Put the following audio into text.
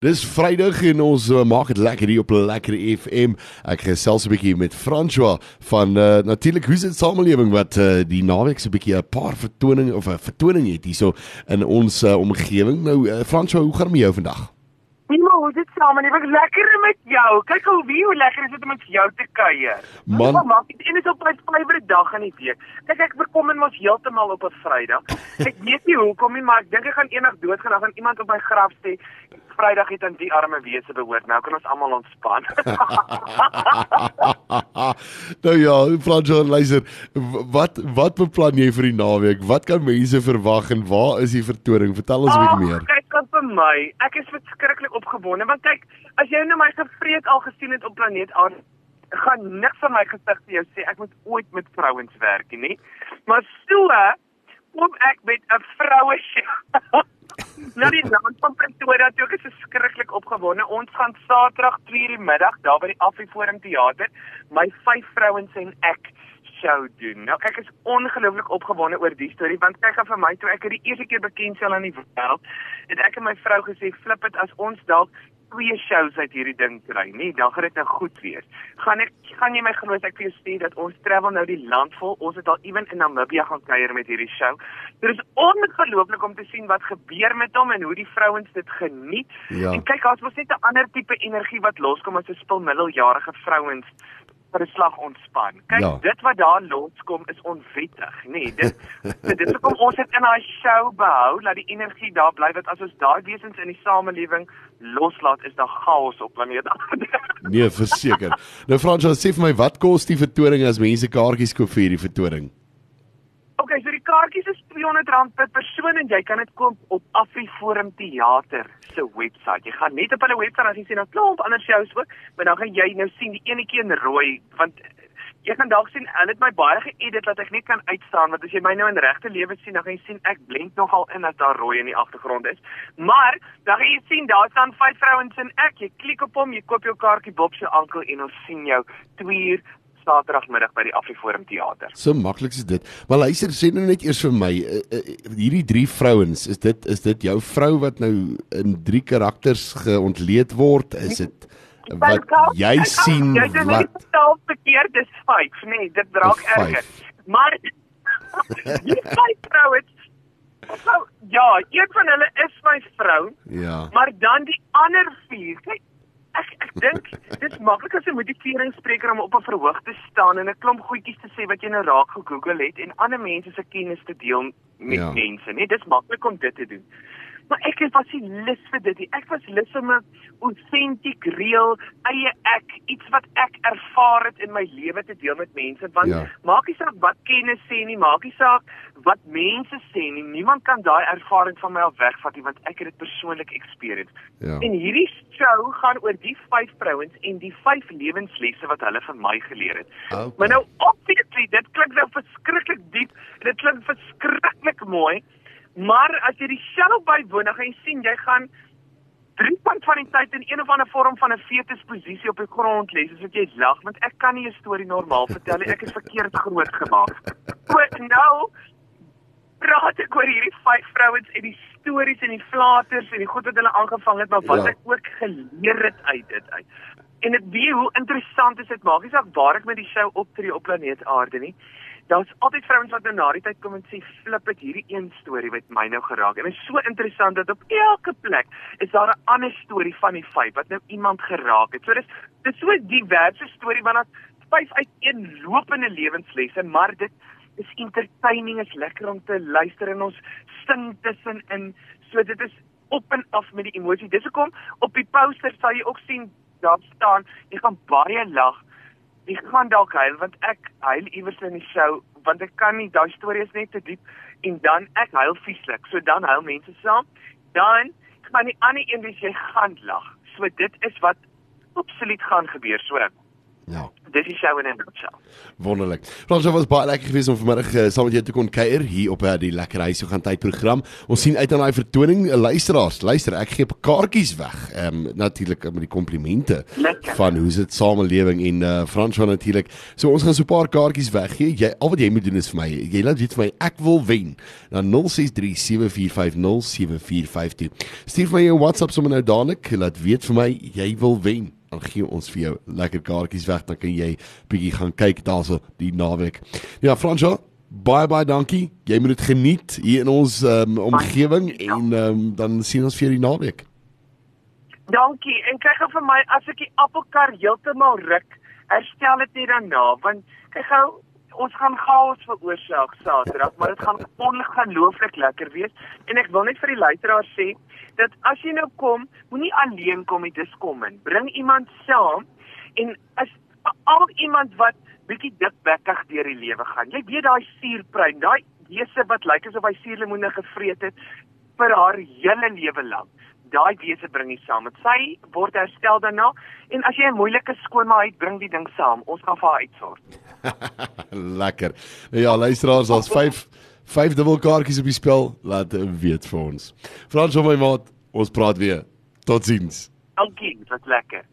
Dis Vrydag en ons uh, maak dit lekker hier op Lekker FM. Ek gesels 'n bietjie met François van uh, natuurlik hoe dit samelewing wat uh, die naweek se bietjie 'n paar vertonings of 'n vertoning het hierso in ons uh, omgewing. Nou uh, François, hoe gaan dit met jou vandag? Hoe dit saam en ek lekker met jou. Kyk hoe wie hoe lekker is dit om met jou te kuier. Man, maak dit en is op my favourite dag in die week. Kyk ek bekom en mos heeltemal op 'n Vrydag. Ek weet nie hoekom nie, maar ek dink ek gaan eendag doodgaan dan gaan iemand op my graf sê Vrydag het aan die arme wese behoort. Nou kan ons almal ontspan. nou ja, François, luister, w- wat wat beplan jy vir die naweek? Wat kan mense verwag en waar is die vertoning? Vertel ons 'n bietjie meer. Kyk kan vir my. Ek is verskriklik opgewonde want kyk, as jy nou my gevreet al gesien het op planeet Aarde, gaan niks van my gesig vir jou sê ek moet ooit met vrouens werk nie. Maar so kom ek met 'n vroue show. Nou die land van Pretoria toe ek is verskriklik opgewonde. Ons gaan Saterdag 2:00 die middag daar by die Afriforum teater my vyf vrouens en ek show doen. Nou ek is ongelooflik opgewonde oor die storie want kyk gaan vir my toe ek het die eerste keer bekend stel aan die wêreld, het ek en my vrou gesê flip dit as ons dalk twee shows uit hierdie ding kry, nie, dan gaan dit nou goed wees. Gaan ek gaan jy my glo as ek vir jou sê dat ons travel nou die land vol. Ons het al ewen in Namibië gaan kuier met hierdie show. Dit is ongelooflik om te sien wat gebeur met hom en hoe die vrouens dit geniet. Ja. En kyk, daar's mos net 'n ander tipe energie wat loskom as 'n spul middeljarige vrouens vir 'n slag ontspan. Kyk, Ja. dit wat daar loskom is onwettig, nê. Nee, dit dit dit is hoekom ons het in daai show behou dat die energie daar bly want as ons daai wesens in die samelewing loslaat, is daar chaos op planeet Aarde. Nee, verseker. Nou François, sê vir my, wat kos die vertoning as mense kaartjies koop vir hierdie vertoning? Okay, so die kaartjies is R200 per persoon en jy kan dit koop op Afriforum Theater se webwerf. Jy gaan net op hulle webwerf en jy sien 'n klomp ander shows ook, maar dan gaan jy nou sien die enetjie in rooi want jy kan dalk sien hulle het my baie geëdit dat ek net kan uitstaan want as jy my nou in regte lewe sien dan gaan jy sien ek blend nogal in as daar rooi in die agtergrond is. Maar dan gaan jy sien daar staan vyf vrouens en ek. Jy klik op hom, jy koop jou kaartjie Bob se ankel en ons sien jou 2 uur Saterdagmiddag by die Afriforum Theater. So maklik is dit. Maar luister, sê nou net eers vir my, uh, uh, hierdie drie vrouens, is dit is dit jou vrou wat nou in drie karakters geontleed word? Is dit wat jy sien Jy het wat net self verkeerd, dis vyf, nee, dit raak erger. Maar jy vyf vroue. So, ja, een van hulle is my vrou, ja. maar dan die ander vier. Kyk, ek ek dink dit is maklik as 'n motiveringsspreker om op 'n verhoog te staan en 'n klomp goedjies te sê wat jy nou raak gegoogel het en ander mense se kennis te deel met ja. mense, nee, dis maklik om dit te doen. Maar ek was nie lus vir dit nie. Ek was lus om 'n autentiek, reël, eie ek, iets wat ek ervaar het in my lewe te deel met mense. Want Ja. maak nie saak wat kennis sê nie, maak nie saak wat mense sê nie. Niemand kan daai ervaring van my af wegvat nie, want ek het dit persoonlik experience. Ja. En hierdie show gaan oor die vyf vrouens en die vyf lewenslesse wat hulle van my geleer het. Okay. Maar nou obviously, dit klink nou verskriklik diep. Dit klink verskriklik mooi. Maar as jy die show bywoon, dan gaan jy sien jy gaan drie kwart van die tyd in een of ander vorm van 'n fetusposisie op die grond lê, soos wat jy lag, want ek kan nie 'n storie normaal vertel nie. Ek is verkeerd groot gemaak. So nou praat ek oor hierdie vyf vrouens en die stories en die flaters en die goed wat hulle aangevang het, maar wat Ja. ek ook geleer het uit dit uit. En dit wie hoe interessant is dit maak nie saak waar ek met die show optree op planeet Aarde nie. Daar's altyd vrouens wat nou na die tyd kom en sê flip dit hierdie een storie wat my nou geraak. En dit is so interessant dat op elke plek is daar 'n ander storie van die vyf wat nou iemand geraak het. So dis dis so 'n diverse storie want daar's vyf uiteenlopende lewenslesse, maar dit is entertaining, is lekker om te luister en ons sing tussenin. So dit is op en af met die emosie. Dis hoekom op die poster sal jy ook sien daar staan, jy gaan baie lag. Jy gaan dalk huil want ek huil iewers in die show want ek kan nie daai storie is net te diep en dan ek huil vieslik. So dan huil mense saam. Dan gaan die ander een wees jy gaan lag. So dit is wat absoluut gaan gebeur. So Ja. Dis die show in 'n nutshell. Wonderlik. Frans, dit was baie lekker geweest om vanmiddag uh, saam met jou te kon kuier hier op uh, die Lekker Huis so gaan tyd program. Ons sien uit aan daai vertoning. Uh, luisteraars, luister, ek gee kaartjies weg. Ehm um, natuurlik met die komplimente van hoe dit samelewing en uh, Frans van natuurlik. So ons gaan so 'n paar kaartjies weggee. Jy al wat jy moet doen is vir my, jy laat weet vir my ek wil wen. Dan 0637450745. Stuur vir my jou WhatsApp sommer nou dadelik. Laat weet vir my jy wil wen dan gee ons vir jou lekker kaartjies weg dan kan jy bietjie gaan kyk daarso die naweek. Ja, Fransjo, baie baie dankie. Jy moet dit geniet hier in ons um, omgewing en um, dan sien ons vir jou die naweek. Dankie. En kyk gou vir my as ek die appelkar heeltemal ruk, herstel dit net daarna want kyk gou ons gaan chaos veroorsaak Saterdag, maar dit gaan ongelooflik lekker wees en ek wil net vir die luisteraars sê dat as jy nou kom, moenie alleen kom nie, dis kom in. Bring iemand saam en as al iemand wat bietjie dikbekkig deur die lewe gaan. Jy weet daai suurpruim, daai wese wat lyk asof hy suurlemoene gevreet het vir haar hele lewe lank. Daai wese bring jy saam. Dit sy word herstel daarna en as jy 'n moeilike skoonma het, bring die ding saam. Ons gaan vir haar uitsort. lekker. Ja, luisteraars, daar's 5 vyf dubbelkaartjies op die spel. Laat weet vir ons. Frans op my maat, ons praat weer. Totsiens. Dankie, dit was lekker.